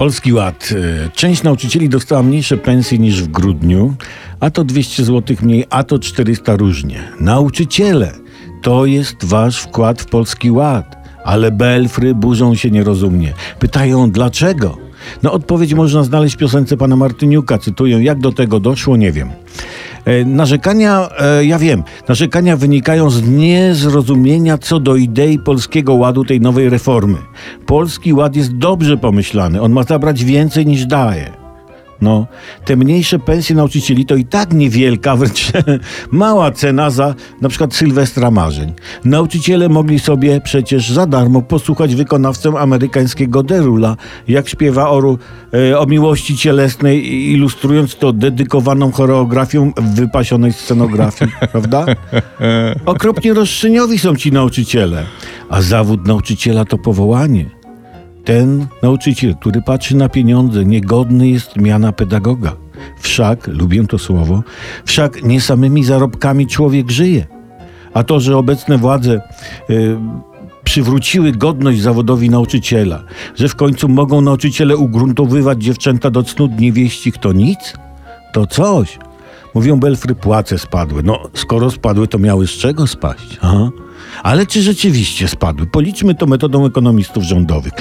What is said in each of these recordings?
Polski Ład. E, część nauczycieli dostała mniejsze pensje niż w grudniu, a to 200 zł mniej, a to 400 różnie. Nauczyciele, to jest wasz wkład w Polski Ład. Ale belfry burzą się nierozumnie. Pytają dlaczego? No odpowiedź można znaleźć w piosence pana Martyniuka. Cytuję, jak do tego doszło, nie wiem. E, narzekania, e, ja wiem, narzekania wynikają z niezrozumienia co do idei polskiego ładu tej nowej reformy. Polski ład jest dobrze pomyślany, on ma zabrać więcej niż daje. No, te mniejsze pensje nauczycieli to i tak niewielka, wręcz mała cena za na przykład Sylwestra Marzeń. Nauczyciele mogli sobie przecież za darmo posłuchać wykonawcę amerykańskiego Derula, jak śpiewa o, e, o miłości cielesnej, ilustrując to dedykowaną choreografią w wypasionej scenografii, prawda? Okropnie roszczeniowi są ci nauczyciele, a zawód nauczyciela to powołanie. Ten nauczyciel, który patrzy na pieniądze, niegodny jest miana pedagoga. Wszak, lubię to słowo, wszak nie samymi zarobkami człowiek żyje. A to, że obecne władze y, przywróciły godność zawodowi nauczyciela, że w końcu mogą nauczyciele ugruntowywać dziewczęta do cnót niewieścich, to nic? To coś. Mówią Belfry, płace spadły. No, skoro spadły, to miały z czego spaść. Aha. Ale czy rzeczywiście spadły? Policzmy to metodą ekonomistów rządowych.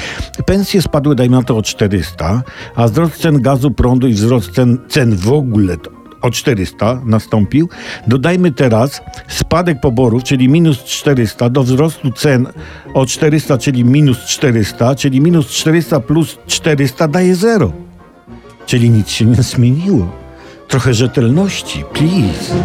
Pensje spadły, dajmy na to, o 400, a wzrost cen gazu, prądu i wzrost cen, cen w ogóle o 400 nastąpił. Dodajmy teraz spadek poborów, czyli minus 400, do wzrostu cen o 400, czyli minus 400, czyli minus 400 plus 400 daje 0. Czyli nic się nie zmieniło. Trochę rzetelności, please.